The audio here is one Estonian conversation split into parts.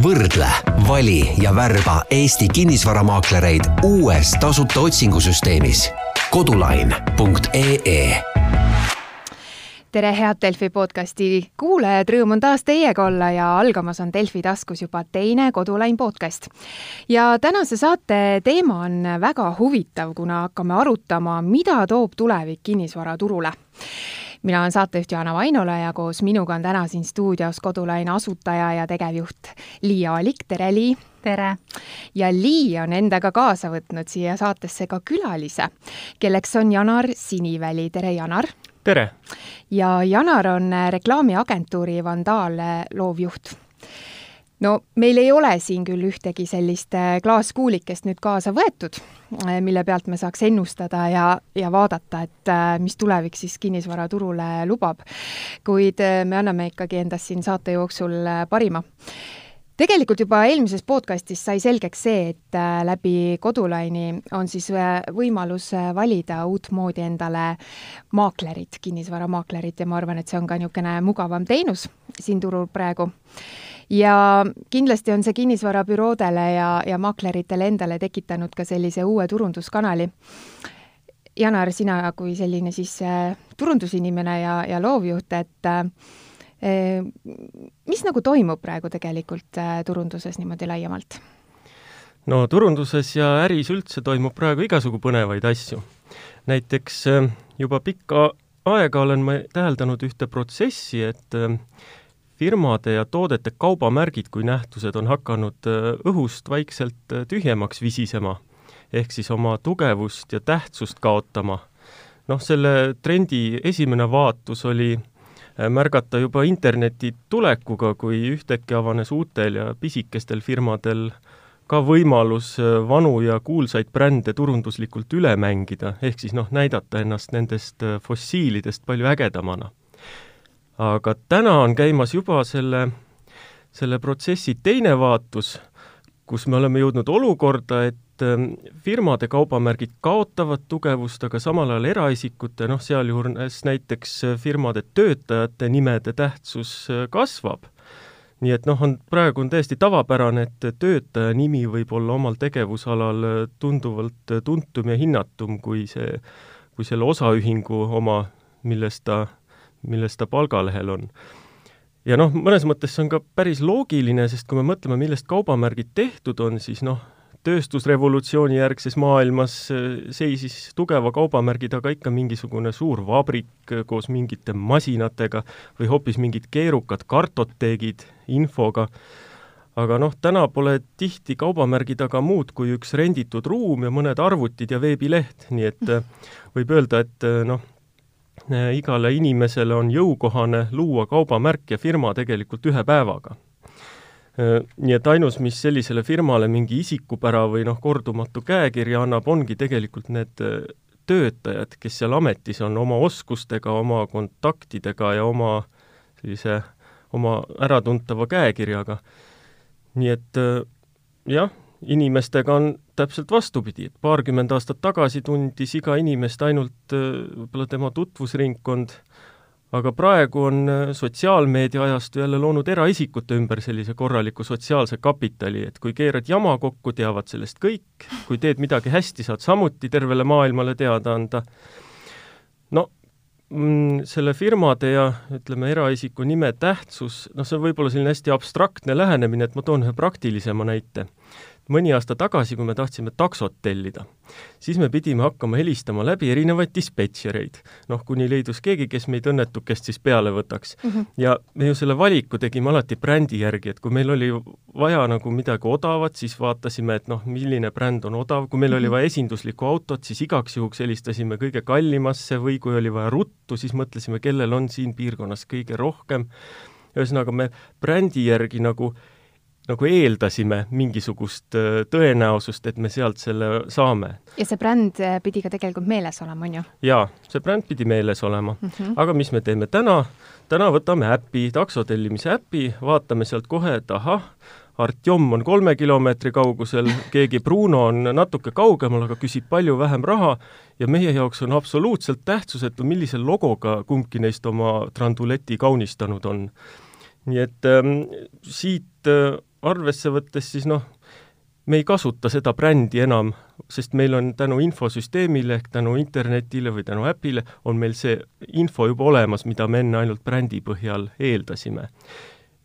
võrdle, vali ja värba Eesti kinnisvaramaaklereid uues tasuta otsingusüsteemis. kodulain.ee tere, head Delfi podcasti kuulajad, rõõm on taas teiega olla ja algamas on Delfi taskus juba teine Kodulain podcast. ja tänase saate teema on väga huvitav, kuna hakkame arutama, mida toob tulevik kinnisvaraturule mina olen saatejuht Jaana Vainola ja koos minuga on täna siin stuudios Kodulaine asutaja ja tegevjuht Lii Aalik, tere Lii! tere! ja Lii on endaga kaasa võtnud siia saatesse ka külalise, kelleks on Janar Siniväli, tere Janar! tere! ja Janar on reklaamiagentuuri Vandaal loovjuht no meil ei ole siin küll ühtegi sellist äh, klaaskuulikest nüüd kaasa võetud, mille pealt me saaks ennustada ja, ja vaadata, et äh, mis tulevik siis kinnisvaraturule lubab. kuid me anname ikkagi endast siin saate jooksul parima tegelikult juba eelmises podcastis sai selgeks see, et läbi Kodulaini on siis võimalus valida uutmoodi endale maaklerit, kinnisvaramaaklerit ja ma arvan, et see on ka niisugune mugavam teenus siin turul praegu ja kindlasti on see kinnisvarabüroodele ja, ja maakleritele endale tekitanud ka sellise uue turunduskanali. Janar, sina kui selline siis äh, turundusinimene ja, ja loovjuht, et äh, mis nagu toimub praegu tegelikult äh, turunduses niimoodi laiemalt? no turunduses ja äris üldse toimub praegu igasugu põnevaid asju. näiteks juba pikka aega olen ma täheldanud ühte protsessi, et firmade ja toodete kaubamärgid kui nähtused on hakanud äh, õhust vaikselt äh, tühjemaks visisema, ehk siis oma tugevust ja tähtsust kaotama. noh, selle trendi esimene vaatus oli äh, märgata juba interneti tulekuga, kui ühtäkki avanes uutel ja pisikestel firmadel ka võimalus vanu ja kuulsaid brände turunduslikult üle mängida, ehk siis noh, näidata ennast nendest fossiilidest palju ägedamana aga täna on käimas juba selle, selle protsessi teine vaatus, kus me oleme jõudnud olukorda, et ähm, firmade kaubamärgid kaotavad tugevust, aga samal ajal eraisikute, noh, sealjuures näiteks firmade töötajate nimede tähtsus äh, kasvab. nii et noh, on, praegu on täiesti tavapärane, et töötaja nimi võib olla omal tegevusalal äh, tunduvalt tuntum ja hinnatum kui see, kui selle osaühingu oma, milles ta milles ta palgalehel on. ja noh, mõnes mõttes see on ka päris loogiline, sest kui me mõtleme, millest kaubamärgid tehtud on, siis noh, tööstusrevolutsiooni järgses maailmas äh, seisis tugeva kaubamärgi taga ikka mingisugune suur vabrik äh, koos mingite masinatega või hoopis mingid keerukad kartoteegid infoga, aga noh, täna pole tihti kaubamärgi taga muud kui üks renditud ruum ja mõned arvutid ja veebileht, nii et äh, võib öelda, et noh, igale inimesele on jõukohane luua kaubamärk ja firma tegelikult ühe päevaga. Äh, nii et ainus, mis sellisele firmale mingi isikupära või noh, kordumatu käekirja annab, ongi tegelikult need äh, töötajad, kes seal ametis on, oma oskustega, oma kontaktidega ja oma sellise, oma äratuntava käekirjaga. nii et jah, inimestega on täpselt vastupidi, et paarkümmend aastat tagasi tundis iga inimest ainult äh, võib-olla tema tutvusringkond, aga praegu on äh, sotsiaalmeedia ajastu jälle loonud eraisikute ümber sellise korraliku sotsiaalse kapitali, et kui keerad jama kokku, teavad sellest kõik, kui teed midagi hästi, saad samuti tervele maailmale teada anda. no mm, selle firmade ja ütleme, eraisiku nime tähtsus, noh, see on võib-olla selline hästi abstraktne lähenemine, et ma toon ühe praktilisema näite mõni aasta tagasi, kui me tahtsime taksot tellida, siis me pidime hakkama helistama läbi erinevaid dispetšereid. noh, kuni leidus keegi, kes meid õnnetukest siis peale võtaks mm. -hmm. ja me ju selle valiku tegime alati brändi järgi, et kui meil oli vaja nagu midagi odavat, siis vaatasime, et noh, milline bränd on odav, kui meil mm -hmm. oli mhm. vaja esinduslikku autot, siis igaks juhuks helistasime kõige kallimasse või kui oli vaja ruttu, siis mõtlesime, kellel on siin piirkonnas kõige rohkem. ühesõnaga, me brändi järgi nagu nagu eeldasime mingisugust äh, tõenäosust, et me sealt selle saame. ja see bränd äh, pidi ka tegelikult meeles olema, on ju? jaa, see bränd pidi meeles olema mm. -hmm. aga mis me teeme täna? täna võtame äpi, takso tellimise äpi, vaatame sealt kohe, et ahah, Artjom on kolme kilomeetri kaugusel, keegi Bruno on natuke kaugemal, aga küsib palju vähem raha ja meie jaoks on absoluutselt tähtsusetu, millise logoga kumbki neist oma tranduleti kaunistanud on. nii et ähm, siit äh, arvesse võttes siis noh, me ei kasuta seda brändi enam, sest meil on tänu infosüsteemile ehk tänu internetile või tänu äpile, on meil see info juba olemas, mida me enne ainult brändi põhjal eeldasime.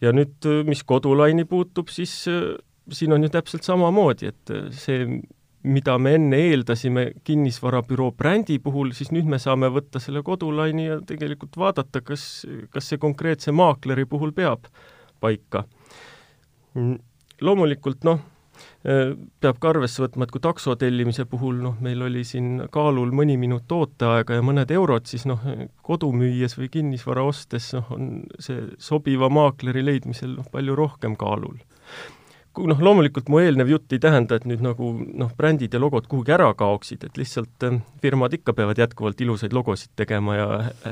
ja nüüd, mis kodulaini puutub, siis siin on ju täpselt samamoodi, et see, mida me enne eeldasime kinnisvarabüroo brändi puhul, siis nüüd me saame võtta selle kodulaini ja tegelikult vaadata, kas, kas see konkreetse maakleri puhul peab paika. Mm, loomulikult noh, Äh, peab ka arvesse võtma, et kui takso tellimise puhul noh, meil oli siin kaalul mõni minut ooteaega ja mõned eurod, siis noh, kodu müües või kinnisvara ostes noh, on see sobiva maakleri leidmisel noh, palju rohkem kaalul. Noh, loomulikult mu eelnev jutt ei tähenda, et nüüd nagu noh, brändid ja logod kuhugi ära kaoksid, et lihtsalt eh, firmad ikka peavad jätkuvalt ilusaid logosid tegema ja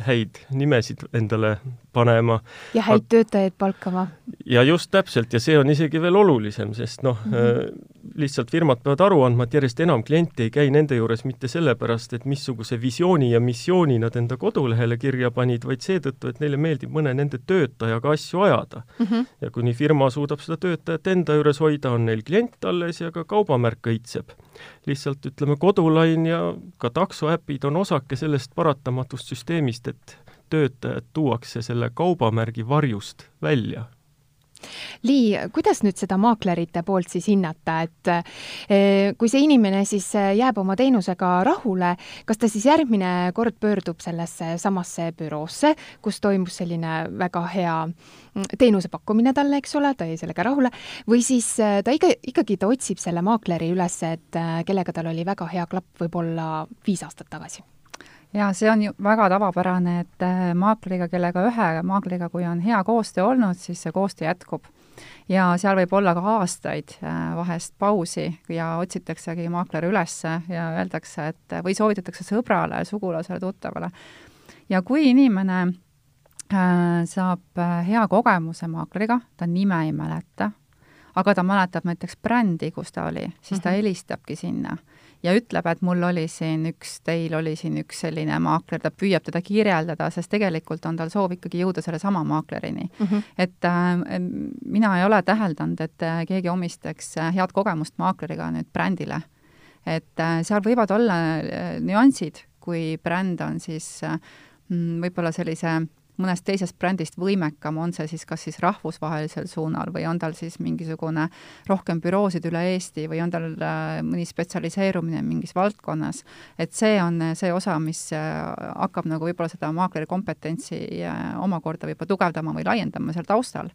häid nimesid endale panema. ja häid töötajaid palkama. ja just täpselt, ja see on isegi veel olulisem, sest noh mm, -hmm. lihtsalt firmad peavad aru andma, et järjest enam kliente ei käi nende juures mitte sellepärast, et missuguse visiooni ja missiooni nad enda kodulehele kirja panid, vaid seetõttu, et neile meeldib mõne nende töötajaga asju ajada mm. -hmm. ja kuni firma suudab seda töötajat enda juures hoida, on neil klient alles ja ka kaubamärk õitseb. lihtsalt ütleme, kodulain ja ka taksoäpid on osake sellest paratamatust süsteemist, et töötajad tuuakse selle kaubamärgi varjust välja? Lii, kuidas nüüd seda maaklerite poolt siis hinnata, et eh, kui see inimene siis eh, jääb oma teenusega rahule, kas ta siis järgmine kord pöördub sellesse samasse büroosse, kus toimus selline väga hea mm, teenuse pakkumine talle, eks ole, ta jäi sellega rahule, või siis eh, ta ikka, ikkagi ta otsib selle maakleri üles, et kellega tal oli väga hea klapp võib-olla viis aastat tagasi jaa, see on ju väga tavapärane, et äh, maakleriga, kellega ühe maakleriga, kui on hea koostöö olnud, siis see koostöö jätkub. ja seal võib olla ka aastaid äh, vahest pausi ja otsitaksegi maakler üles ja öeldakse, et või soovitatakse sõbrale, sugulasele, tuttavale. ja kui inimene äh, saab hea kogemuse maakleriga, ta nime ei mäleta, aga ta mäletab näiteks brändi, kus ta oli, siis ta mhm. helistabki sinna ja ütleb, et mul oli siin üks, teil oli siin üks selline maakler, ta püüab teda kirjeldada, sest tegelikult on tal soov ikkagi jõuda sellesama maaklerini mm. -hmm. et äh, mina ei ole täheldanud, et äh, keegi omistaks äh, head kogemust maakleriga nüüd brändile. et äh, seal võivad olla äh, nüansid, kui bränd on siis äh, võib-olla sellise mõnest teisest brändist võimekam, on see siis kas siis rahvusvahelisel suunal või on tal siis mingisugune rohkem büroosid üle Eesti või on tal äh, mõni spetsialiseerumine mingis valdkonnas, et see on see osa, mis äh, hakkab nagu võib-olla seda maakleri kompetentsi äh, omakorda võib-olla tugevdama või laiendama seal taustal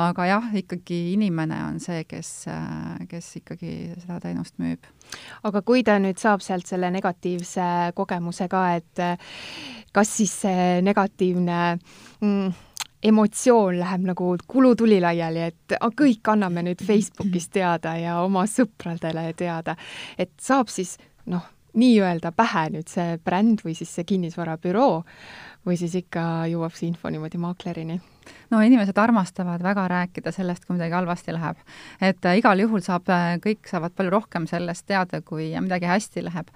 aga jah, ikkagi inimene on see, kes, kes ikkagi seda teenust müüb. aga kui ta nüüd saab sealt selle negatiivse kogemuse ka, et kas siis see negatiivne mm, emotsioon läheb nagu kulutuli laiali, et kõik anname nüüd Facebookis teada ja oma sõpradele teada, et saab siis noh, nii-öelda pähe nüüd see bränd või siis see kinnisvarabüroo või siis ikka jõuab see info niimoodi maaklerini? no inimesed armastavad väga rääkida sellest, kui midagi halvasti läheb. et äh, igal juhul saab, äh, kõik saavad palju rohkem sellest teada, kui midagi hästi läheb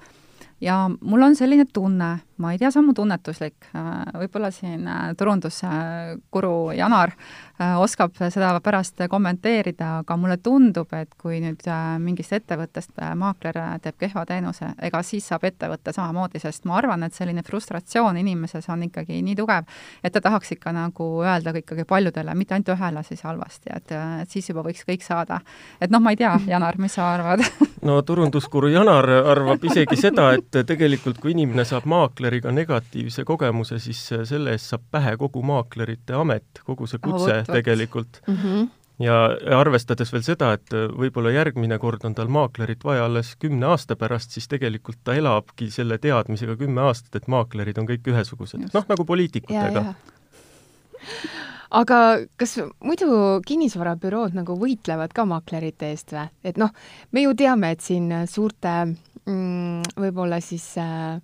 ja mul on selline tunne, ma ei tea, see on mu tunnetuslik, äh, võib-olla siin turunduskuru Janar oskab seda pärast kommenteerida, aga mulle tundub, et kui nüüd äh, mingist ettevõttest äh, maakler teeb kehva teenuse, ega siis saab ettevõte samamoodi, sest ma arvan, et selline frustratsioon inimeses on ikkagi nii tugev, et ta tahaks ikka nagu öelda ikkagi paljudele, mitte ainult ühele siis halvasti, et, et siis juba võiks kõik saada. et noh, ma ei tea, Janar, mis sa arvad? No turunduskuru Janar arvab isegi seda, et tegelikult kui inimene saab maakleriga negatiivse kogemuse, siis selle eest saab pähe kogu maaklerite amet, kogu see kutse tegelikult mm. -hmm ja arvestades veel seda, et võib-olla järgmine kord on tal maaklerit vaja alles kümne aasta pärast, siis tegelikult ta elabki selle teadmisega kümme aastat, et maaklerid on kõik ühesugused, noh nagu poliitikutega. aga kas muidu kinnisvarabürood nagu võitlevad ka maaklerite eest või? et noh, me ju teame, et siin suurte mm, võib-olla siis äh,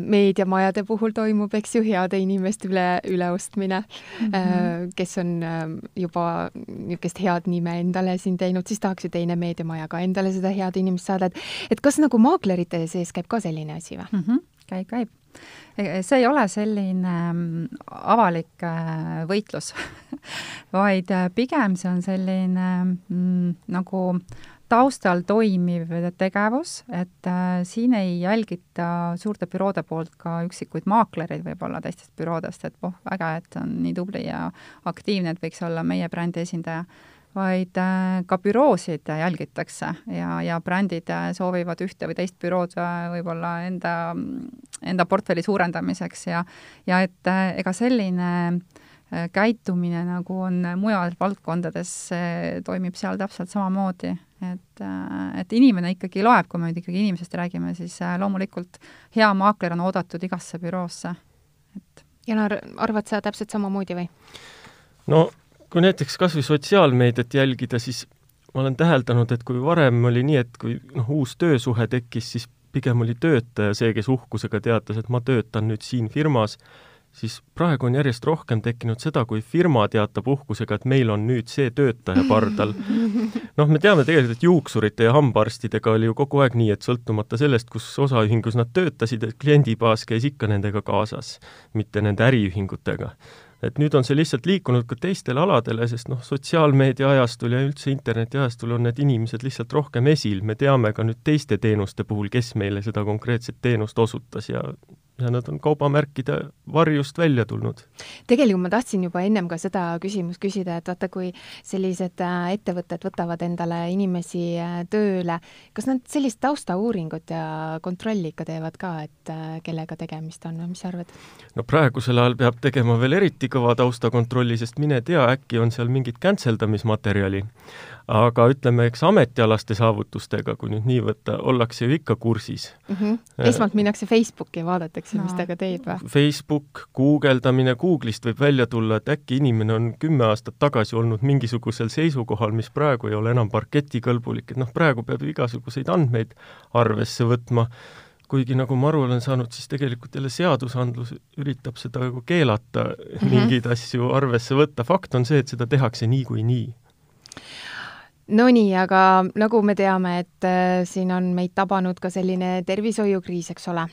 meediamajade puhul toimub, eks ju, heade inimeste üle, üleostmine mm, -hmm. kes on ähm, juba niisugust head nime endale siin teinud, siis tahaks ju teine meediamaja ka endale seda head inimest saada, et et kas nagu maaklerite sees käib ka selline asi või mm? -hmm käib, käib. see ei ole selline mm, avalik äh, võitlus vaid äh, pigem see on selline mm, nagu taustal toimiv tegevus, et äh, siin ei jälgita suurte büroode poolt ka üksikuid maaklereid võib-olla teistest büroodest, et oh, äge, et on nii tubli ja aktiivne, et võiks olla meie brändi esindaja, vaid äh, ka büroosid jälgitakse ja, ja brändid äh, soovivad ühte või teist bürood äh, võib-olla enda, enda portfelli suurendamiseks ja ja et ega selline käitumine, nagu on mujal valdkondades, toimib seal täpselt samamoodi, et, et inimene ikkagi loeb, kui me nüüd ikkagi inimesest räägime, siis loomulikult hea maakler on oodatud igasse büroosse, et Janar, arvad sa täpselt samamoodi või? no kui näiteks kas või sotsiaalmeediat jälgida, siis ma olen täheldanud, et kui varem oli nii, et kui noh, uus töösuhe tekkis, siis pigem oli töötaja see, kes uhkusega teatas, et ma töötan nüüd siin firmas siis praegu on järjest rohkem tekkinud seda, kui firma teatab uhkusega, et meil on nüüd see töötaja pardal. noh, me teame tegelikult, et juuksurite ja hambaarstidega oli ju kogu aeg nii, et sõltumata sellest, kus osaühingus nad töötasid, et kliendibaas käis ikka nendega kaasas, mitte nende äriühingutega et nüüd on see lihtsalt liikunud ka teistele aladele, sest noh, sotsiaalmeedia ajastul ja üldse interneti ajastul on need inimesed lihtsalt rohkem esil, me teame ka nüüd teiste teenuste puhul, kes meile seda konkreetset teenust osutas ja ja nad on kaubamärkide varjust välja tulnud. tegelikult ma tahtsin juba ennem ka seda küsimust küsida, et vaata, kui sellised äh, ettevõtted võtavad endale inimesi äh, tööle, kas nad sellist taustauuringut ja kontrolli ikka teevad ka, et äh, kellega tegemist on või mis sa arvad? no praegusel ajal peab tegema veel eriti kõva taustakontrolli, sest mine tea, äkki on seal mingit cancel damismaterjali aga ütleme, eks ametialaste saavutustega, kui nüüd nii võtta, ollakse ju ikka kursis mm. -hmm. esmalt minnakse Facebooki ja vaadatakse no., mis ta ka teeb või? Facebook, guugeldamine, Google'ist võib välja tulla, et äkki inimene on kümme aastat tagasi olnud mingisugusel seisukohal, mis praegu ei ole enam parketikõlbulik, et noh, praegu peab ju igasuguseid andmeid arvesse võtma, kuigi nagu ma aru olen saanud, siis tegelikult jälle seadusandlus üritab seda nagu keelata mm, -hmm. mingeid asju arvesse võtta, fakt on see, et seda tehakse niikuinii nii Nonii, aga nagu me teame, et äh, siin on meid tabanud ka selline tervishoiukriis, eks ole.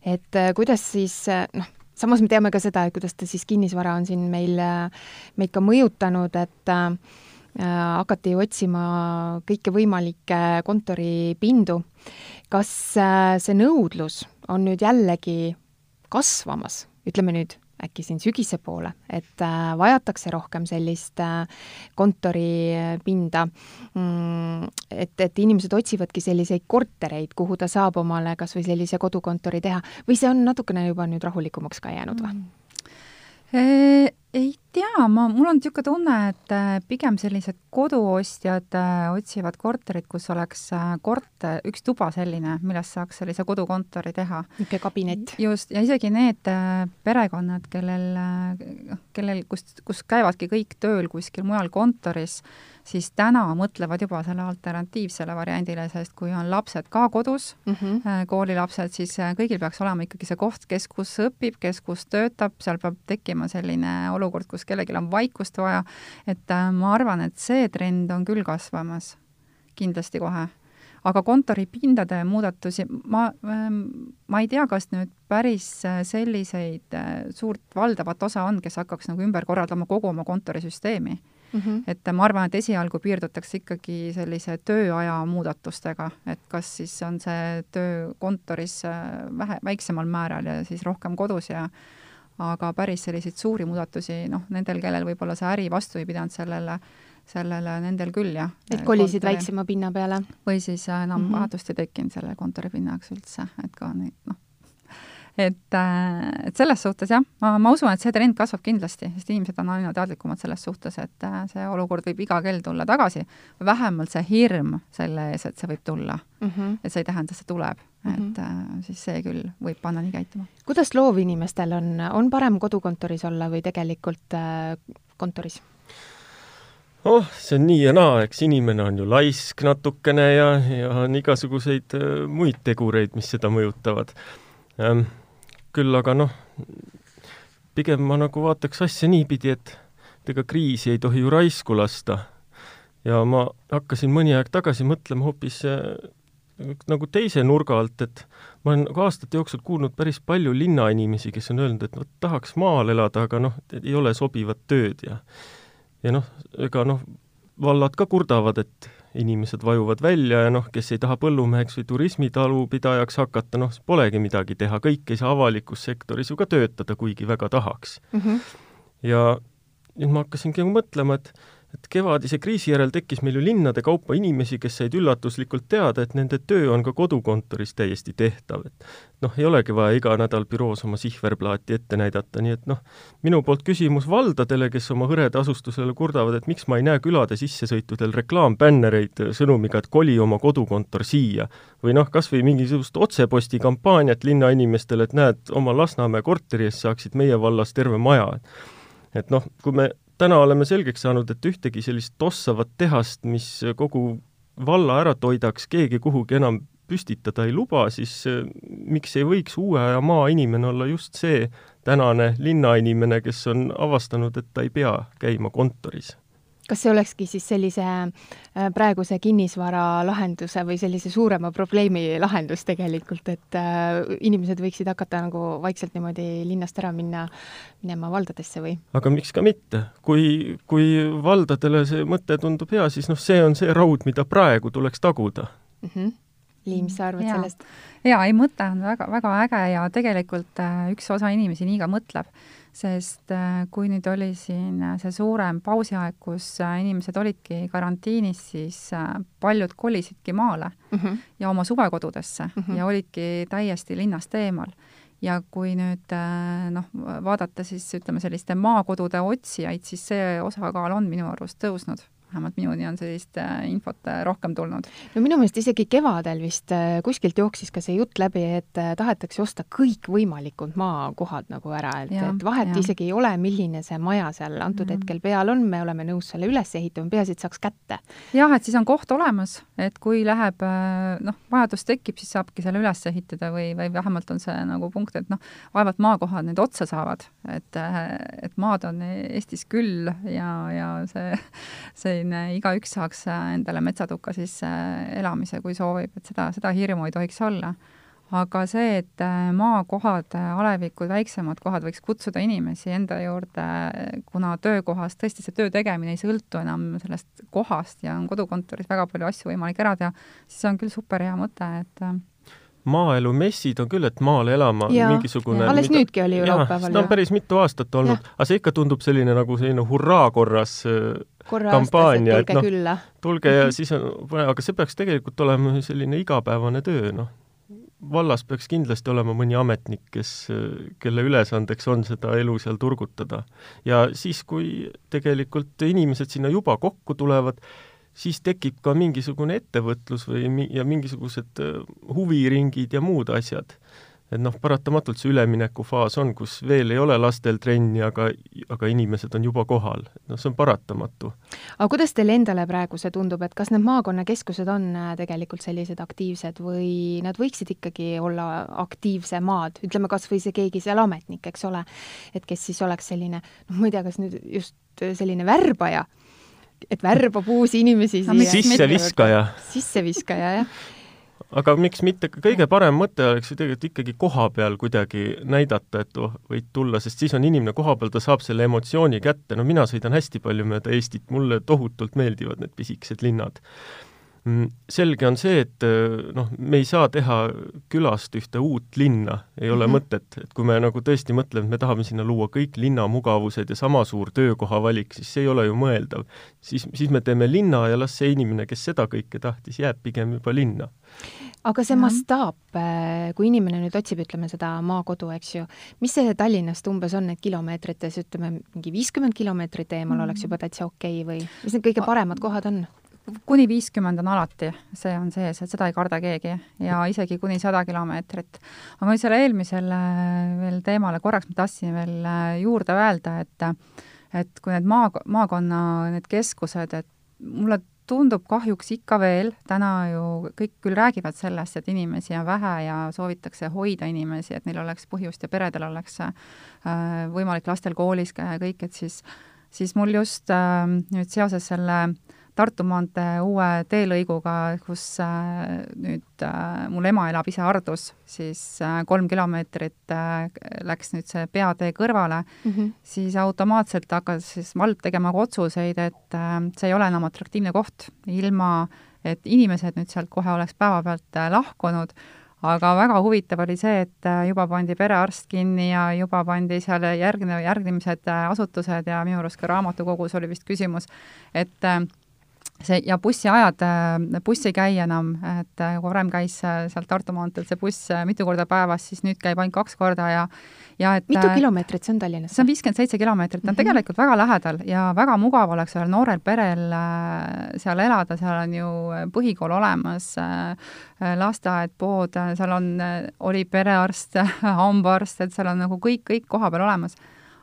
et äh, kuidas siis äh, noh, samas me teame ka seda, et kuidas ta siis kinnisvara on siin meil, meid ka mõjutanud, et äh, hakati otsima kõiki võimalikke kontoripindu. kas see nõudlus on nüüd jällegi kasvamas, ütleme nüüd äkki siin sügise poole, et äh, vajatakse rohkem sellist äh, kontoripinda, mm, et, et inimesed otsivadki selliseid kortereid, kuhu ta saab omale kas või sellise kodukontori teha või see on natukene juba nüüd rahulikumaks ka jäänud või mm.? Ei tea, ma, mul on niisugune tunne, et äh, pigem sellised koduostjad äh, otsivad korterit, kus oleks äh, korter, üks tuba selline, milles saaks sellise kodukontori teha. niisugune kabinet. just, ja isegi need perekonnad, kellel, kellel, kus, kus käivadki kõik tööl kuskil mujal kontoris, siis täna mõtlevad juba selle alternatiivsele variandile, sest kui on lapsed ka kodus mm, -hmm. koolilapsed, siis kõigil peaks olema ikkagi see koht, kes kus õpib, kes kus töötab, seal peab tekkima selline olukord, kus kellelgi on vaikust vaja, et äh, ma arvan, et see trend on küll kasvamas, kindlasti kohe aga kontoripindade muudatusi, ma, ähm, ma ei tea, kas nüüd päris selliseid suurt valdavat osa on, kes hakkaks nagu ümber korraldama kogu oma kontorisüsteemi mm. -hmm. et ma arvan, et esialgu piirdutakse ikkagi sellise tööaja muudatustega, et kas siis on see töö kontoris äh, vähe, väiksemal määral ja siis rohkem kodus ja aga päris selliseid suuri muudatusi, noh, nendel, kellel võib-olla see äri vastu ei pidanud sellele, sellele nendel küll, jah. et kolisid kontori... väiksema pinna peale? või siis enam mm -hmm. vajadust ei tekkinud selle kontoripinna jaoks üldse, et ka neid, noh, et, äh, et selles suhtes jah, ma, ma usun, et see trend kasvab kindlasti, sest inimesed on aina teadlikumad selles suhtes, et äh, see olukord võib iga kell tulla tagasi, vähemalt see hirm selle ees, et see võib tulla mm. -hmm. et see ei tähenda, et see tuleb mm, -hmm. et äh, siis see küll võib panna nii käituma. kuidas loovinimestel on, on parem kodukontoris olla või tegelikult kontoris? oh, see on nii ja naa, eks inimene on ju laisk natukene ja, ja on igasuguseid muid tegureid, mis seda mõjutavad ähm, küll aga noh, pigem ma nagu vaataks asja niipidi, et et ega kriisi ei tohi ju raisku lasta. ja ma hakkasin mõni aeg tagasi mõtlema hoopis äh, nagu teise nurga alt, et ma olen nagu aastate jooksul kuulnud päris palju linnainimesi, kes on öelnud, et noh, tahaks maal elada, aga noh, ei ole sobivat tööd ja ja noh, ega noh, vallad ka kurdavad, et inimesed vajuvad välja ja noh, kes ei taha põllumeheks või turismitalupidajaks hakata, noh, polegi midagi teha, kõik ei saa avalikus sektoris ju ka töötada, kuigi väga tahaks mm. -hmm. ja nüüd ma hakkasingi nagu mõtlema, et et kevadise kriisi järel tekkis meil ju linnade kaupa inimesi, kes said üllatuslikult teada, et nende töö on ka kodukontoris täiesti tehtav, et noh, ei olegi vaja iga nädal büroos oma sihverplaati ette näidata, nii et noh, minu poolt küsimus valdadele, kes oma hõreda asustusele kurdavad, et miks ma ei näe külade sissesõitudel reklaambännereid sõnumiga, et koli oma kodukontor siia. või noh, kas või mingisugust otseposti kampaaniat linnainimestele, et näed, oma Lasnamäe korteri eest saaksid meie vallas terve maja. et noh, kui me täna oleme selgeks saanud, et ühtegi sellist tossavat tehast, mis kogu valla ära toidaks, keegi kuhugi enam püstitada ei luba, siis eh, miks ei võiks uue aja maainimene olla just see tänane linnainimene, kes on avastanud, et ta ei pea käima kontoris kas see olekski siis sellise äh, praeguse kinnisvara lahenduse või sellise suurema probleemi lahendus tegelikult, et äh, inimesed võiksid hakata nagu vaikselt niimoodi linnast ära minna, minema valdadesse või? aga miks ka mitte, kui, kui valdadele see mõte tundub hea, siis noh, see on see raud, mida praegu tuleks taguda mm. -hmm. Liim, mis sa arvad ja. sellest? jaa, ei mõte on väga, väga äge ja tegelikult äh, üks osa inimesi nii ka mõtleb sest äh, kui nüüd oli siin äh, see suurem pausiaeg, kus äh, inimesed olidki karantiinis, siis paljud kolisidki maale mm -hmm. ja oma suvekodudesse mm -hmm. ja olidki täiesti linnast eemal ja kui nüüd noh, vaadata siis ütleme, selliste maakodude otsijaid, siis see osakaal on minu arust tõusnud vähemalt minuni on sellist äh, infot äh, rohkem tulnud. no minu meelest isegi kevadel vist äh, kuskilt jooksis ka see jutt läbi, et tahetakse osta kõikvõimalikud maakohad nagu ära, et, et vahet ja. isegi ei ole, milline see maja seal antud mm. hetkel peal on, me oleme nõus selle üles ehitama, peaasi, et saaks kätte. jah, et siis on koht olemas, et kui läheb noh, vajadus tekib, siis saabki selle üles ehitada või, või vähemalt on see nagu punkt, et noh, vaevalt maakohad nüüd otsa saavad, et, et maad on Eestis küll ja, ja see, see selline igaüks saaks äh, endale metsatukka sisse äh, elamise, kui soovib, et seda, seda hirmu ei tohiks olla. aga see, et äh, maakohad, alevikud, väiksemad kohad võiks kutsuda inimesi enda juurde, kuna töökohas tõesti see töö tegemine ei sõltu enam sellest kohast ja on kodukontoris väga palju asju võimalik ära teha, siis see on küll super hea mõte, et maaelumessid on küll, et maale elama ja, mingisugune alles mida, nüüdki oli ju laupäeval. seda on päris mitu aastat olnud, aga see ikka tundub selline nagu selline hurraa korras kampaania, et noh, tulge ja siis on, aga see peaks tegelikult olema selline igapäevane töö, noh. vallas peaks kindlasti olema mõni ametnik, kes, kelle ülesandeks on seda elu seal turgutada. ja siis, kui tegelikult inimesed sinna juba kokku tulevad, siis tekib ka mingisugune ettevõtlus või mi-, ja mingisugused huviringid ja muud asjad et noh, paratamatult see üleminekufaas on, kus veel ei ole lastel trenni, aga, aga inimesed on juba kohal. noh, see on paratamatu. aga kuidas teile endale praegu see tundub, et kas need maakonnakeskused on äh, tegelikult sellised aktiivsed või nad võiksid ikkagi olla aktiivsemad, ütleme kas või see keegi seal ametnik, eks ole, et kes siis oleks selline, noh, ma ei tea, kas nüüd just selline värbaja, et värbab uusi inimesi siia. sisseviskaja. sisseviskaja, jah aga miks mitte, kõige parem mõte oleks ju tegelikult ikkagi koha peal kuidagi näidata, et oh, võid tulla, sest siis on inimene koha peal, ta saab selle emotsiooni kätte, no mina sõidan hästi palju mööda Eestit, mulle tohutult meeldivad need pisikesed linnad. Mm, selge on see, et noh, me ei saa teha külast ühte uut linna, ei ole mm -hmm. mõtet, et kui me nagu tõesti mõtleme, et me tahame sinna luua kõik linnamugavused ja sama suur töökohavalik, siis see ei ole ju mõeldav. siis, siis me teeme linna ja las see inimene, kes seda kõike tahtis, jääb pigem juba linna aga see mastaap, äh, kui inimene nüüd otsib, ütleme seda maakodu, eks ju, mis see Tallinnast umbes on, et kilomeetrites, ütleme, mingi viiskümmend kilomeetrit eemal mm. oleks juba täitsa okei okay või mis need kõige paremad kohad on? Kuni viiskümmend on alati, see on sees, et seda ei karda keegi ja isegi kuni sada kilomeetrit. aga ma selle eelmisele veel teemale korraks ma tahtsin veel äh, juurde öelda, et et kui need maa, maakonna need keskused, et mulle tundub kahjuks ikka veel, täna ju kõik küll räägivad sellest, et inimesi on vähe ja soovitakse hoida inimesi, et neil oleks põhjust ja peredel oleks äh, võimalik lastel koolis käia ja kõik, et siis, siis mul just äh, nüüd seoses selle Tartu maantee uue teelõiguga, kus äh, nüüd äh, mul ema elab ise Hardus, siis äh, kolm kilomeetrit läks nüüd see peatee kõrvale mm, -hmm. siis automaatselt hakkas siis vald tegema ka otsuseid, et see ei ole enam atraktiivne koht, ilma et inimesed nüüd sealt kohe oleks päevapealt lahkunud, aga väga huvitav oli see, et juba pandi perearst kinni ja juba pandi seal järgne, järgmised äh, asutused ja minu arust ka raamatukogus oli vist küsimus, et see ja bussiajad, buss ei käi enam, et kui varem käis sealt Tartu maanteelt see buss mitu korda päevas, siis nüüd käib ainult kaks korda ja ja et mitu kilomeetrit see on Tallinnasse? see on viiskümmend seitse kilomeetrit, ta on mm -hmm. tegelikult väga lähedal ja väga mugav oleks ühel noorel perel seal elada, seal on ju põhikool olemas, lasteaed, pood, seal on, oli perearst, hambaarst, et seal on nagu kõik, kõik kohapeal olemas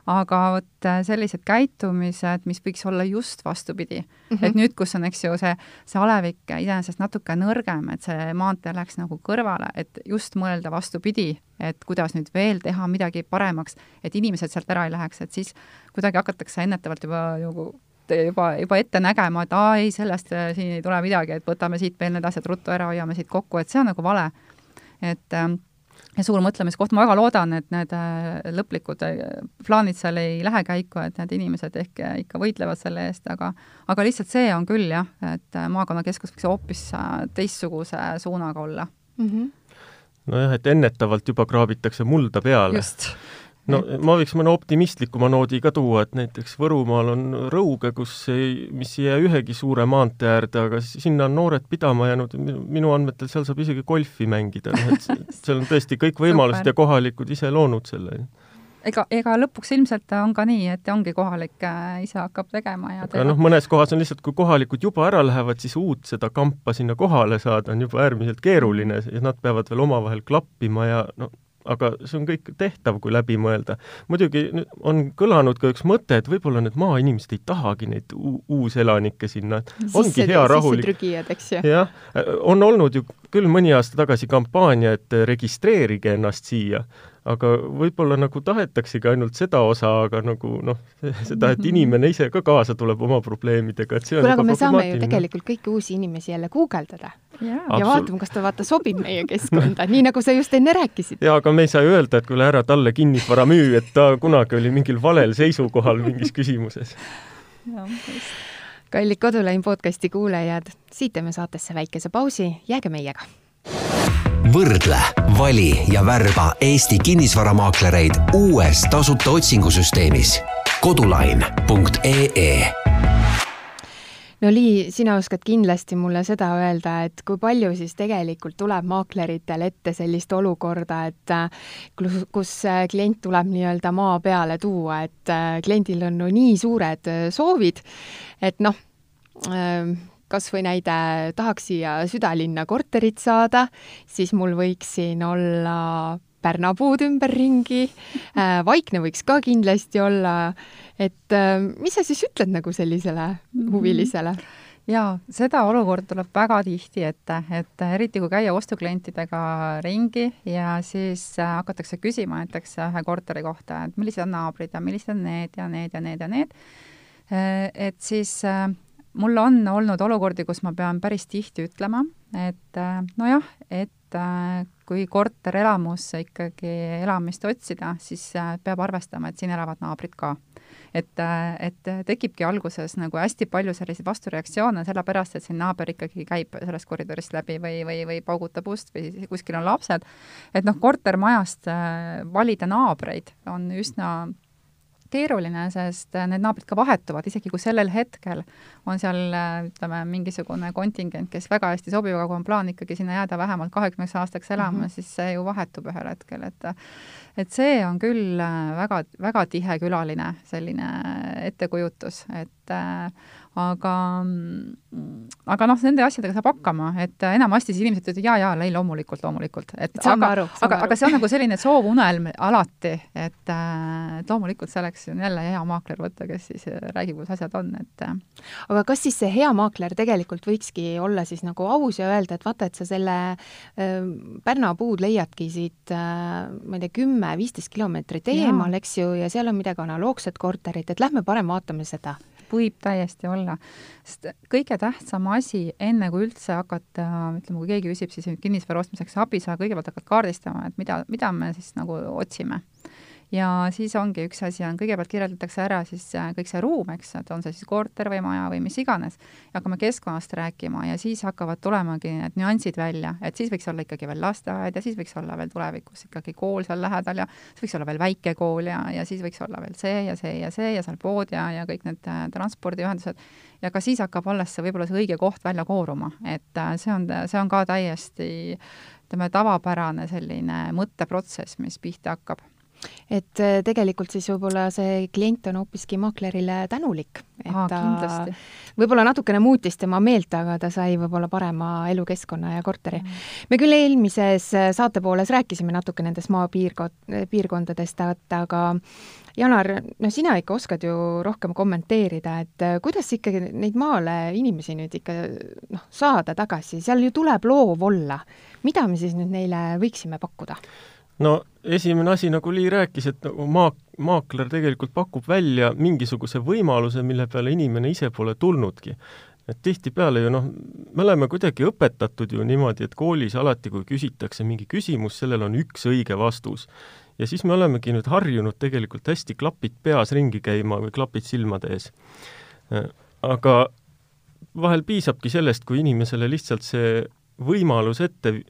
aga vot äh, sellised käitumised, mis võiks olla just vastupidi mm, -hmm. et nüüd, kus on, eks ju, see, see alevik iseenesest natuke nõrgem, et see maantee läks nagu kõrvale, et just mõelda vastupidi, et kuidas nüüd veel teha midagi paremaks, et inimesed sealt ära ei läheks, et siis kuidagi hakatakse ennetavalt juba nagu juba, juba ette nägema, et aa ei, sellest äh, siin ei tule midagi, et võtame siit veel need asjad ruttu ära, hoiame siit kokku, et see on nagu vale. et ähm, ja suur mõtlemiskoht, ma väga loodan, et need äh, lõplikud äh, plaanid seal ei lähe käiku, et need inimesed ehk äh, ikka võitlevad selle eest, aga aga lihtsalt see on küll jah, et maakonnakeskus võiks hoopis teistsuguse suunaga olla mm. -hmm. nojah, et ennetavalt juba kraabitakse mulda peale. just no ma võiks mõne optimistlikuma noodi ka tuua, et näiteks Võrumaal on Rõuge, kus ei, mis ei jää ühegi suure maantee äärde, aga sinna on noored pidama jäänud, minu andmetel seal saab isegi golfi mängida, noh et seal on tõesti kõik võimalused ja kohalikud ise loonud selle. ega, ega lõpuks ilmselt on ka nii, et ongi kohalik äh, ise hakkab tegema ja aga noh, mõnes kohas on lihtsalt, kui kohalikud juba ära lähevad, siis uut seda kampa sinna kohale saada on juba äärmiselt keeruline ja nad peavad veel omavahel klappima ja no aga see on kõik tehtav, kui läbi mõelda. muidugi on kõlanud ka üks mõte, et võib-olla need maainimesed ei tahagi neid uuselanikke sinna, et ongi hea rahulik. jah, on olnud ju küll mõni aasta tagasi kampaania, et registreerige ennast siia aga võib-olla nagu tahetaksegi ainult seda osa, aga nagu noh, seda, et inimene ise ka kaasa tuleb oma probleemidega, et see on kuule, aga me saame ju tegelikult kõiki uusi inimesi jälle guugeldada. Yeah. ja vaatame, kas ta vaata sobib meie keskkonda, nii nagu sa just enne rääkisid. jaa, aga me ei saa ju öelda, et kuule, ära talle kinnisvara müü, et ta kunagi oli mingil valel seisukohal mingis küsimuses. Kallid Kodulain podcasti kuulajad, siit teeme saatesse väikese pausi, jääge meiega võrdle, vali ja värba Eesti kinnisvaramaaklereid uues tasuta otsingusüsteemis. kodulain.ee no Lii, sina oskad kindlasti mulle seda öelda, et kui palju siis tegelikult tuleb maakleritel ette sellist olukorda, et kus klient tuleb nii-öelda maa peale tuua, et kliendil on no nii suured soovid, et noh, kas või näide, tahaks siia südalinna korterit saada, siis mul võiks siin olla pärnapuud ümberringi äh,, vaikne võiks ka kindlasti olla, et äh, mis sa siis ütled nagu sellisele mhm. huvilisele? jaa, seda olukorda tuleb väga tihti ette, et eriti kui käia ostuklientidega ringi ja siis äh, hakatakse küsima näiteks ühe korteri kohta, et millised on naabrid ja millised on need ja need ja need ja need, et siis mul on olnud olukordi, kus ma pean päris tihti ütlema, et äh, nojah, et äh, kui korterelamusse ikkagi elamist otsida, siis äh, peab arvestama, et siin elavad naabrid ka. et, et tekibki alguses nagu hästi palju selliseid vastureaktsioone, sellepärast et siin naaber ikkagi käib sellest koridorist läbi või, või, või paugutab ust või kuskil on lapsed, et noh, kortermajast valida naabreid on üsna keeruline, sest äh, need naabrid ka vahetuvad, isegi kui sellel hetkel on seal äh, ütleme, mingisugune kontingent, kes väga hästi sobib, aga kui on plaan ikkagi sinna jääda vähemalt kahekümneks aastaks elama mm, -hmm. siis see ju vahetub ühel hetkel, et et see on küll äh, väga, väga tihe külaline selline ettekujutus, et äh, aga, aga noh, nende asjadega saab hakkama, et enamasti siis inimesed ütlevad jaa, jaa, ei loomulikult, loomulikult, et saame aga, aga, aga see on nagu selline soovunelm alati, et, et loomulikult selleks on jälle hea maakler võtta, kes siis räägib, kuidas asjad on, et aga kas siis see hea maakler tegelikult võikski olla siis nagu aus ja öelda, et vaata, et sa selle äh, Pärna puud leiadki siit äh, ma ei tea, kümme, viisteist kilomeetrit eemal, eks ju, ja seal on midagi analoogset korterit, et lähme parem vaatame seda võib täiesti olla. sest kõige tähtsam asi, enne kui üldse hakata, ütleme, kui keegi küsib siis kinnisvara ostmiseks abi, sa kõigepealt hakkad kaardistama, et mida, mida me siis nagu otsime ja siis ongi üks asi on, kõigepealt kirjeldatakse ära siis äh, kõik see ruum, eks, et on see siis korter või maja või mis iganes, hakkame keskkonnast rääkima ja siis hakkavad tulemagi need nüansid välja, et siis võiks olla ikkagi veel lasteaed ja siis võiks olla veel tulevikus ikkagi kool seal lähedal ja siis võiks olla veel väikekool ja, ja siis võiks olla veel see ja see ja see ja seal pood ja, ja kõik need äh, transpordiühendused. Ja ka siis hakkab alles see võib-olla see õige koht välja kooruma, et äh, see on, see on ka täiesti ütleme, tavapärane selline mõtteprotsess, mis pihta hakkab et äh, tegelikult siis võib-olla see klient on hoopiski maaklerile tänulik, et Aa, ta võib-olla natukene muutis tema meelt, aga ta sai võib-olla parema elukeskkonna ja korteri mm.. me küll eelmises äh, saate pooles rääkisime natuke nendest maapiirkond, piirkondadest, et aga Janar, no sina ikka oskad ju rohkem kommenteerida, et äh, kuidas ikkagi neid maale inimesi nüüd ikka noh, saada tagasi, seal ju tuleb loov olla. mida me siis nüüd neile võiksime pakkuda? No esimene asi, nagu Lii rääkis, et nagu maa, maakler tegelikult pakub välja mingisuguse võimaluse, mille peale inimene ise pole tulnudki. et tihtipeale ju noh, me oleme kuidagi õpetatud ju niimoodi, et koolis alati, kui küsitakse mingi küsimus, sellel on üks õige vastus. ja siis me olemegi nüüd harjunud tegelikult hästi klapid peas ringi käima või klapid silmade ees. aga vahel piisabki sellest, kui inimesele lihtsalt see võimalus ette,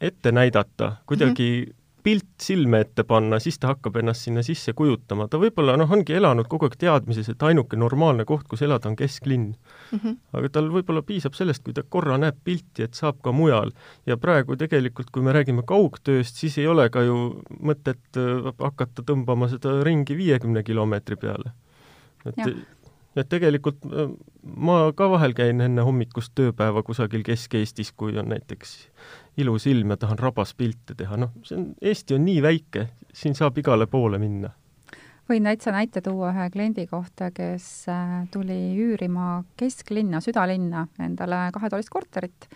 ette näidata, kuidagi mm -hmm pilt silme ette panna, siis ta hakkab ennast sinna sisse kujutama. ta võib-olla noh, ongi elanud kogu aeg teadmises, et ainuke normaalne koht, kus elada, on kesklinn mm. -hmm. aga tal võib-olla piisab sellest, kui ta korra näeb pilti, et saab ka mujal. ja praegu tegelikult, kui me räägime kaugtööst, siis ei ole ka ju mõtet äh, hakata tõmbama seda ringi viiekümne kilomeetri peale. et ja et tegelikult äh, ma ka vahel käin enne hommikust tööpäeva kusagil Kesk-Eestis, kui on näiteks ilus ilm ja tahan rabaspilte teha, noh, see on, Eesti on nii väike, siin saab igale poole minna. võin täitsa näite tuua ühe kliendi kohta, kes äh, tuli üürima kesklinna, südalinna endale kahetoalist korterit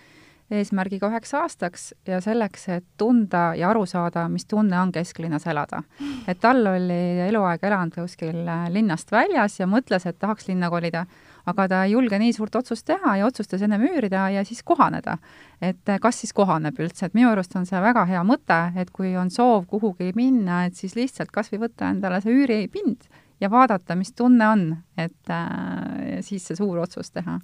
eesmärgiga üheks aastaks ja selleks, et tunda ja aru saada, mis tunne on kesklinnas elada. et tal oli eluaeg elanud kuskil äh, linnast väljas ja mõtles, et tahaks linna kolida aga ta ei julge nii suurt otsust teha ja otsustas ennem üürida ja siis kohaneda. et eh, kas siis kohaneb üldse, et minu arust on see väga hea mõte, et kui on soov kuhugi minna, et siis lihtsalt kas või võtta endale see üüripind ja vaadata, mis tunne on, et äh, siis see suur otsus teha.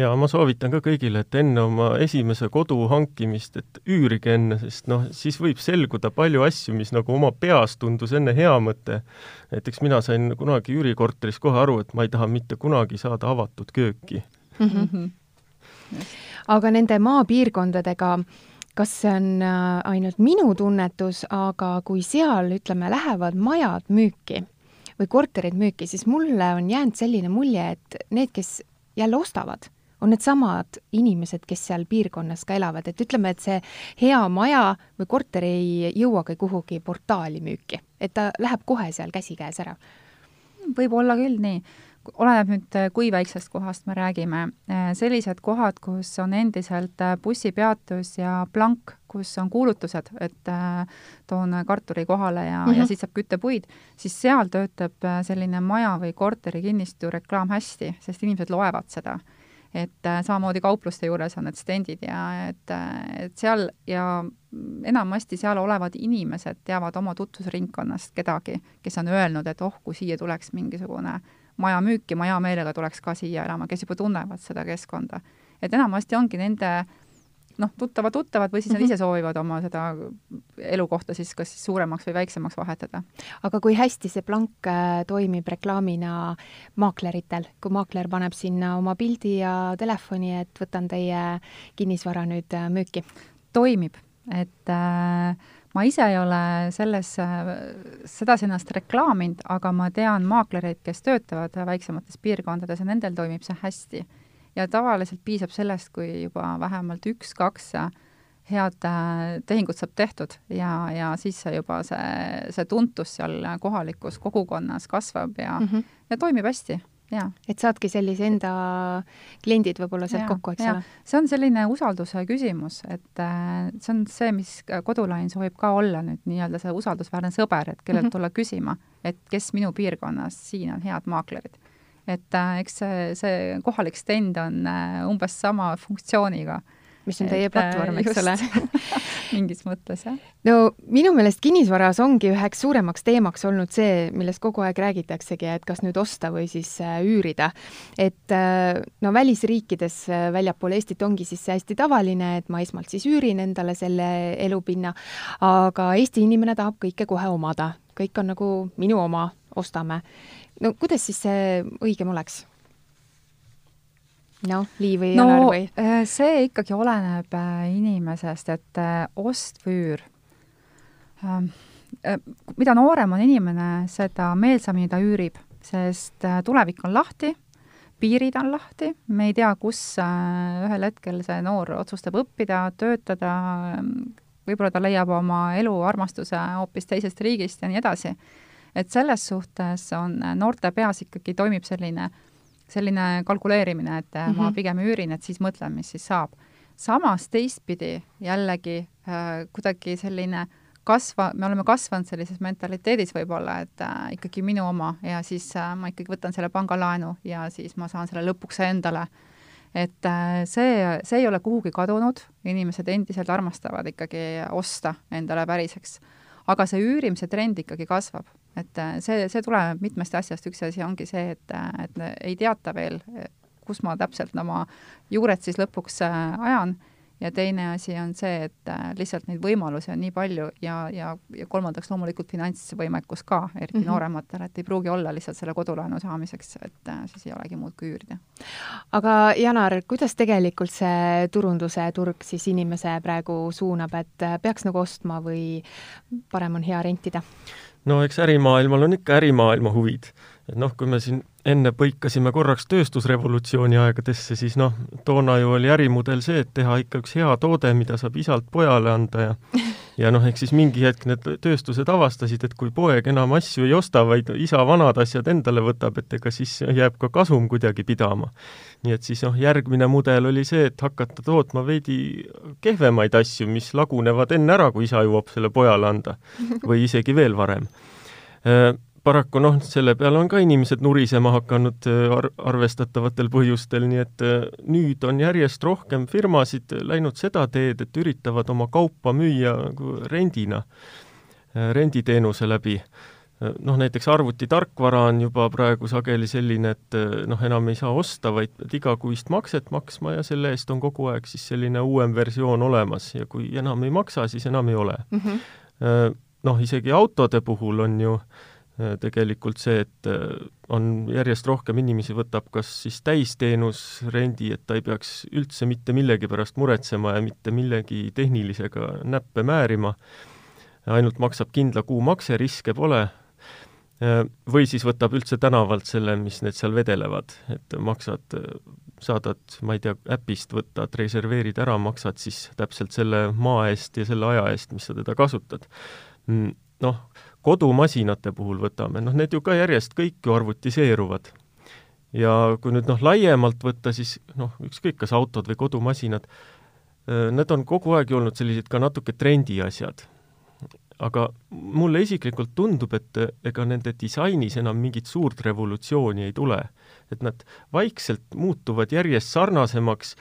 ja ma soovitan ka kõigile, et enne oma esimese kodu hankimist, et üürige enne, sest noh, siis võib selguda palju asju, mis nagu oma peas tundus enne hea mõte. näiteks mina sain kunagi üürikorteris kohe aru, et ma ei taha mitte kunagi saada avatud kööki mm. -hmm. aga nende maapiirkondadega kas see on äh, ainult minu tunnetus, aga kui seal, ütleme, lähevad majad müüki, või korterid müüki, siis mulle on jäänud selline mulje, et need, kes jälle ostavad, on needsamad inimesed, kes seal piirkonnas ka elavad, et ütleme, et see hea maja või korter ei jõuagi kuhugi portaali müüki, et ta läheb kohe seal käsikäes ära. võib olla küll nii oleneb nüüd, kui väiksest kohast me räägime. sellised kohad, kus on endiselt bussipeatus ja plank, kus on kuulutused, et äh, toon kartuli kohale ja mm, -hmm. ja mhm. siis saab küttepuid, siis seal töötab selline maja või korteri kinnistu reklaam hästi, sest inimesed loevad seda. et äh, samamoodi kaupluste juures on need stendid ja et, et seal ja enamasti seal olevad inimesed teavad oma tutvusringkonnast kedagi, kes on öelnud, et oh, kui siia tuleks mingisugune äh, maja müüki, ma hea meelega tuleks ka siia elama, kes juba tunnevad seda keskkonda. et enamasti ongi nende noh, tuttavad tuttavad või siis nad mm -hmm. ise soovivad oma seda elukohta siis kas siis suuremaks või väiksemaks vahetada. aga kui hästi see plank äh, toimib reklaamina maakleritel, kui maakler paneb sinna oma pildi ja telefoni, et võtan teie kinnisvara nüüd äh, müüki? toimib, et äh, ma ise ei ole selles, sedasi ennast reklaaminud, aga ma tean maaklereid, kes töötavad väiksemates piirkondades ja nendel toimib see hästi. ja tavaliselt piisab sellest, kui juba vähemalt üks-kaks head äh, tehingut saab tehtud ja, ja siis juba see, see tuntus seal kohalikus kogukonnas kasvab ja mm, -hmm. ja toimib hästi et saadki sellise enda kliendid võib-olla sealt kokku, eks ole? see on selline usalduse küsimus, et äh, see on see, mis Kodulain soovib ka olla nüüd nii-öelda see usaldusväärne sõber, et kellelt mm -hmm. tulla küsima, et kes minu piirkonnas siin on head maaklerid. et äh, eks see, see kohalik stend on äh, umbes sama funktsiooniga mis on teie platvorm, eks ole mingis mõttes, jah. no minu meelest kinnisvaras ongi üheks suuremaks teemaks olnud see, millest kogu aeg räägitaksegi, et kas nüüd osta või siis äh, üürida. et no välisriikides väljapool Eestit ongi siis see hästi tavaline, et ma esmalt siis üürin endale selle elupinna, aga Eesti inimene tahab kõike kohe omada, kõik on nagu minu oma, ostame no kuidas siis see õigem oleks? Noh, Lii või no, Janar või? Äh, see ikkagi oleneb äh, inimesest, et äh, ost või üür. Ähm, mida noorem on inimene, seda meelsamini ta üürib, sest tulevik on lahti, piirid on lahti, me ei tea, kus ühel hetkel see noor otsustab õppida, töötada, võib-olla ta leiab oma elu armastuse hoopis teisest riigist ja nii edasi et selles suhtes on noorte peas ikkagi toimib selline, selline kalkuleerimine, et mm -hmm. ma mhm. pigem üürin, et siis mõtlen, mis siis saab. samas teistpidi jällegi äh, kuidagi selline kasva, me oleme kasvanud sellises mentaliteedis võib-olla, et äh, ikkagi minu oma ja siis äh, ma ikkagi võtan selle pangalaenu ja siis ma saan selle lõpuks endale. et äh, see, see ei ole kuhugi kadunud, inimesed endiselt armastavad ikkagi osta endale päriseks. aga see üürimise trend ikkagi kasvab et äh, see, see tuleneb mitmest asjast, üks asi ongi see, et, äh, et ei teata veel, kus ma täpselt oma juured siis lõpuks äh, ajan ja teine asi on see, et lihtsalt neid võimalusi on nii palju ja, ja, ja kolmandaks loomulikult finantsvõimekus ka, eriti mm -hmm. noorematel, et ei pruugi olla lihtsalt selle kodulaenu saamiseks, et siis ei olegi muud kui üürida. aga Janar, kuidas tegelikult see turunduse turg siis inimese praegu suunab, et peaks nagu ostma või parem on hea rentida? No eks ärimaailmal on ikka ärimaailma huvid. et noh, kui me siin enne põikasime korraks tööstusrevolutsiooni aegadesse, siis noh, toona ju oli ärimudel see, et teha ikka üks hea toode, mida saab isalt pojale anda ja ja noh, ehk siis mingi hetk need tööstused avastasid, et kui poeg enam asju ei osta, vaid isa vanad asjad endale võtab, et ega siis jääb ka kasum kuidagi pidama. nii et siis noh, järgmine mudel oli see, et hakata tootma veidi kehvemaid asju, mis lagunevad enne ära, kui isa jõuab selle pojale anda või isegi veel varem äh, paraku noh, selle peale on ka inimesed nurisema hakanud äh, ar-, arvestatavatel põhjustel, nii et äh, nüüd on järjest rohkem firmasid läinud seda teed, et üritavad oma kaupa müüa nagu rendina, äh, renditeenuse läbi. noh, näiteks arvutitarkvara on juba praegu sageli selline, et noh, enam ei saa osta, vaid pead igakuist makset maksma ja selle eest on kogu aeg siis selline uuem versioon olemas ja kui enam ei maksa, siis enam ei ole mm. -hmm. Noh, isegi autode puhul on ju äh, Äh, tegelikult see, et äh, on järjest rohkem inimesi võtab kas siis täisteenus rendi, et ta ei peaks üldse mitte millegi pärast muretsema ja mitte millegi tehnilisega näppe määrima, ainult maksab kindla kuumakse, riske pole, äh, või siis võtab üldse tänavalt selle, mis need seal vedelevad, et maksad, saadad, ma ei tea, äpist võtad, reserveerid ära, maksad siis täpselt selle maa eest ja selle aja eest, mis sa teda kasutad. Mm, noh, kodumasinate puhul võtame, noh need ju ka järjest kõik ju arvutiseeruvad. ja kui nüüd noh, laiemalt võtta, siis noh, ükskõik, kas autod või kodumasinad, need on kogu aeg ju olnud sellised ka natuke trendiasjad. aga mulle isiklikult tundub, et ega nende disainis enam mingit suurt revolutsiooni ei tule. et nad vaikselt muutuvad järjest sarnasemaks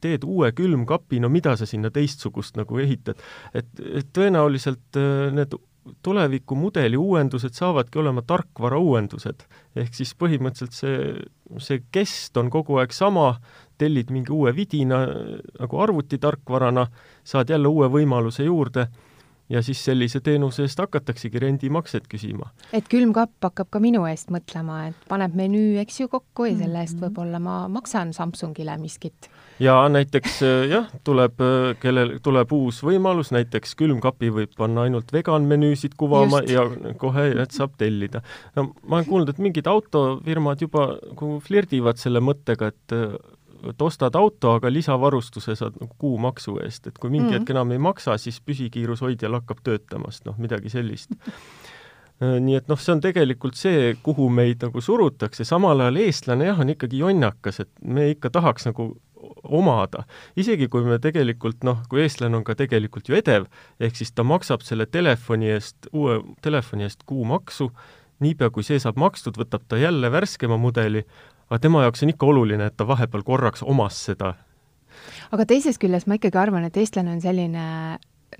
teed uue külmkapi, no mida sa sinna teistsugust nagu ehitad, et, et tõenäoliselt need tulevikumudeli uuendused saavadki olema tarkvara uuendused. ehk siis põhimõtteliselt see, see kest on kogu aeg sama, tellid mingi uue vidina nagu arvutitarkvarana, saad jälle uue võimaluse juurde ja siis sellise teenuse eest hakataksegi rendimakset küsima. et külmkapp hakkab ka minu eest mõtlema, et paneb menüü, eks ju, kokku ja selle eest mhm. võib-olla ma maksan Samsungile miskit. ja näiteks äh, jah, tuleb, äh, kellel tuleb uus võimalus, näiteks külmkapi võib panna ainult vegan menüüsid kuvama Just. ja kohe need saab tellida. no ma olen kuulnud, et mingid autofirmad juba nagu flirdivad selle mõttega, et äh, et ostad auto, aga lisavarustuse saad nagu kuumaksu eest, et kui mingi mm -hmm. hetk enam ei maksa, siis püsikiirushoidjal hakkab töötamast, noh, midagi sellist äh, nii et noh, see on tegelikult see, kuhu meid nagu surutakse, samal ajal eestlane jah, on ikkagi jonnakas, et me ikka tahaks nagu omada. isegi kui me tegelikult noh, kui eestlane on ka tegelikult ju edev, ehk siis ta maksab selle telefoni eest, uue telefoni eest kuumaksu, niipea, kui see saab makstud, võtab ta jälle värskema mudeli, aga tema jaoks on ikka oluline, et ta vahepeal korraks omas seda. aga teisest küljest ma ikkagi arvan, et eestlane on selline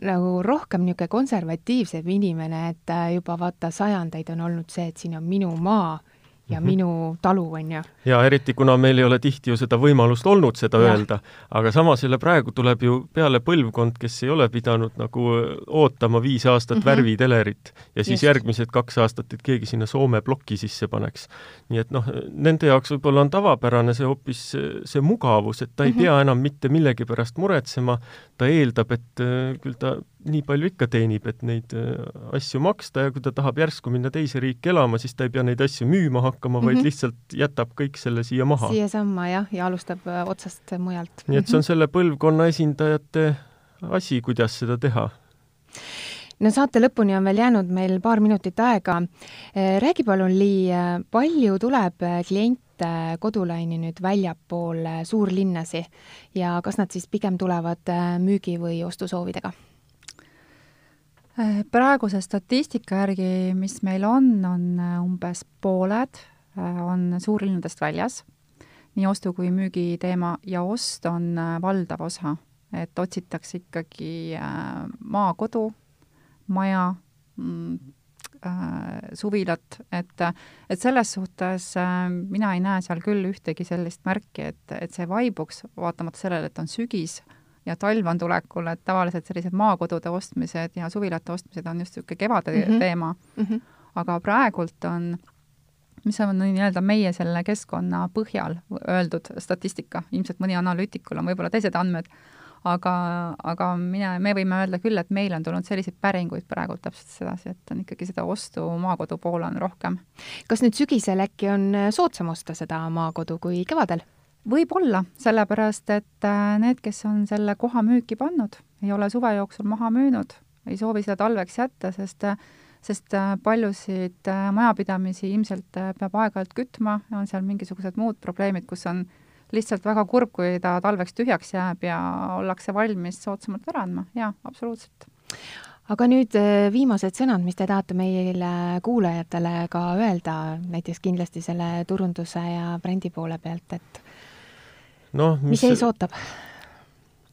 nagu rohkem niisugune konservatiivsem inimene, et juba vaata sajandeid on olnud see, et siin on minu maa ja mm -hmm. minu talu, on ju. ja eriti, kuna meil ei ole tihti ju seda võimalust olnud seda ja. öelda, aga samas jälle praegu tuleb ju peale põlvkond, kes ei ole pidanud nagu ootama viis aastat mm -hmm. värvitelerit ja siis Just. järgmised kaks aastat, et keegi sinna Soome ploki sisse paneks. nii et noh, nende jaoks võib-olla on tavapärane see hoopis see mugavus, et ta ei mm -hmm. pea enam mitte millegi pärast muretsema, ta eeldab, et äh, küll ta nii palju ikka teenib, et neid äh, asju maksta ja kui ta tahab järsku minna teise riiki elama, siis ta ei pea neid asju müüma hakkama mm, -hmm. vaid mhm. lihtsalt jätab kõik selle siia maha. siiasamma jah, ja alustab äh, otsast mujalt. nii et see on selle põlvkonna esindajate asi, kuidas seda teha no saate lõpuni on veel jäänud meil paar minutit aega. Äh, räägi palun, Lii, palju tuleb kliente kodulaini nüüd väljapool suurlinnasi ja kas nad siis pigem tulevad müügi- või ostusoovidega? Äh, praeguse statistika järgi, mis meil on, on äh, umbes pooled, äh, on suurlinnadest väljas, nii ostu- kui müügiteema, ja ost on valdav osa. et otsitakse ikkagi maakodu, maja, mm, suvilat, et, et selles suhtes mina ei näe seal küll ühtegi sellist märki, et, et see vaibuks, vaatamata sellele, et on sügis, ja talv on tulekul, et tavaliselt sellised maakodude ostmised ja suvilate ostmised on just niisugune kevade mm -hmm. teema mm. -hmm. aga praegult on, mis on nii-öelda meie selle keskkonna põhjal öeldud statistika, ilmselt mõni analüütikul on võib-olla teised andmed, aga, aga mina, me võime öelda küll, et meil on tulnud selliseid päringuid praegu täpselt sedasi, et on ikkagi seda ostu maakodu poole on rohkem. kas nüüd sügisel äkki on soodsam osta seda maakodu kui kevadel? Võib-olla, sellepärast et äh, need, kes on selle koha müüki pannud, ei ole suve jooksul maha müünud, ei soovi seda talveks jätta, sest sest äh, paljusid äh, majapidamisi ilmselt peab aeg-ajalt kütma, on seal mingisugused muud probleemid, kus on lihtsalt väga kurb, kui ta talveks tühjaks jääb ja ollakse valmis soodsamalt ära andma, jaa, absoluutselt. Aga nüüd viimased sõnad, mis te tahate meile kuulajatele ka öelda, näiteks kindlasti selle turunduse ja brändi poole pealt, et noh, mis, ees ootab?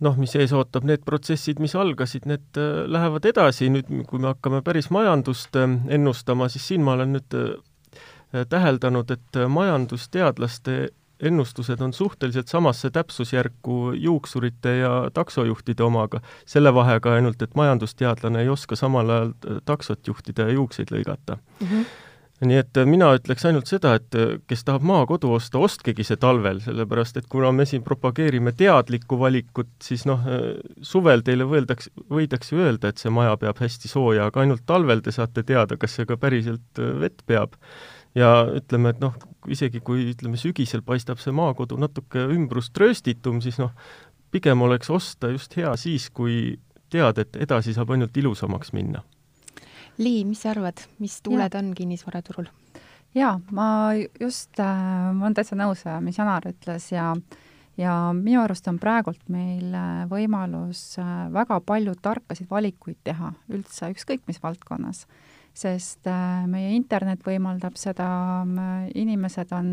noh, mis ees ootab, need protsessid, mis algasid, need äh, lähevad edasi, nüüd kui me hakkame päris majandust äh, ennustama, siis siin ma olen nüüd äh, täheldanud, et majandusteadlaste ennustused on suhteliselt samasse täpsusjärku juuksurite ja taksojuhtide omaga, selle vahega ainult, et majandusteadlane ei oska samal ajal taksot juhtida ja juukseid lõigata mm. -hmm nii et äh, mina ütleks ainult seda, et äh, kes tahab maakodu osta, ostkegi see talvel, sellepärast et kuna me siin propageerime teadlikku valikut, siis noh, äh, suvel teile võeldaks, võidakse öelda, et see maja peab hästi sooja, aga ainult talvel te saate teada, kas see ka päriselt vett peab. ja ütleme, et noh, isegi kui ütleme, sügisel paistab see maakodu natuke ümbrust rööstitum, siis noh, pigem oleks osta just hea siis, kui tead, et edasi saab ainult ilusamaks minna Lii, mis sa arvad, mis tuuled ja. on kinnisvaraturul? jaa, ma just äh,, ma olen täitsa nõus, äh, mis Janar ütles ja ja minu arust on praegult meil äh, võimalus äh, väga palju tarkasid valikuid teha üldse, ükskõik mis valdkonnas. sest meie internet võimaldab seda, inimesed on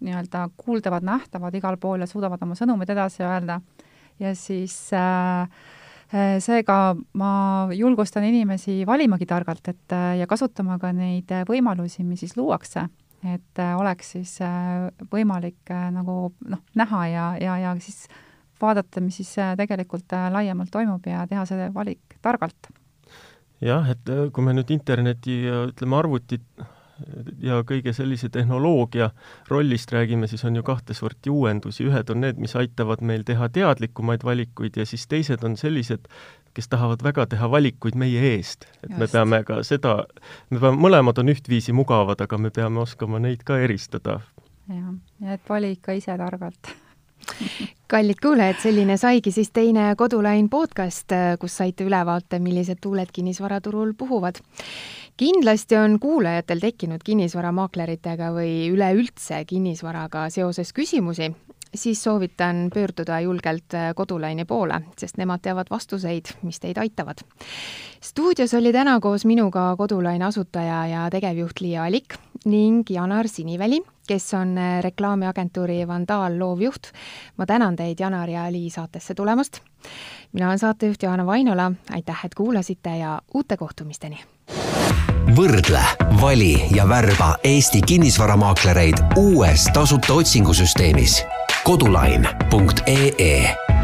nii-öelda kuuldavad, nähtavad igal pool ja suudavad oma sõnumid edasi öelda ja siis äh, Äh, seega ma julgustan inimesi valimagi targalt, et äh, ja kasutama ka neid võimalusi, mis siis luuakse, et äh, oleks siis võimalik nagu noh, näha ja, ja, ja siis vaadata, mis siis tegelikult laiemalt toimub ja teha see valik targalt. jah, et kui me nüüd interneti ja ütleme, arvutit ja kõige sellise tehnoloogia rollist räägime, siis on ju kahte sorti uuendusi, ühed on need, mis aitavad meil teha teadlikumaid valikuid ja siis teised on sellised, kes tahavad väga teha valikuid meie eest. et Just. me peame ka seda, me peame, mõlemad on ühtviisi mugavad, aga me peame oskama neid ka eristada. jah, ja et vali ikka ise targalt kallid kuulajad, selline saigi siis teine Kodulain podcast, kus saite ülevaate, millised tuuled kinnisvaraturul puhuvad kindlasti on kuulajatel tekkinud kinnisvaramaakleritega või üleüldse kinnisvaraga seoses küsimusi, siis soovitan pöörduda julgelt Kodulaini poole, sest nemad teavad vastuseid, mis teid aitavad. stuudios oli täna koos minuga Kodulaine asutaja ja tegevjuht Liia Alik ning Janar Siniväli, kes on äh, reklaamiagentuuri Vandaal loovjuht. ma tänan teid, Janar ja Li, saatesse tulemast. mina olen saatejuht Johanna Vainola, aitäh, et kuulasite ja uute kohtumisteni! võrdle, vali ja värba Eesti kinnisvaramaaklereid uues tasuta otsingusüsteemis kodulain.ee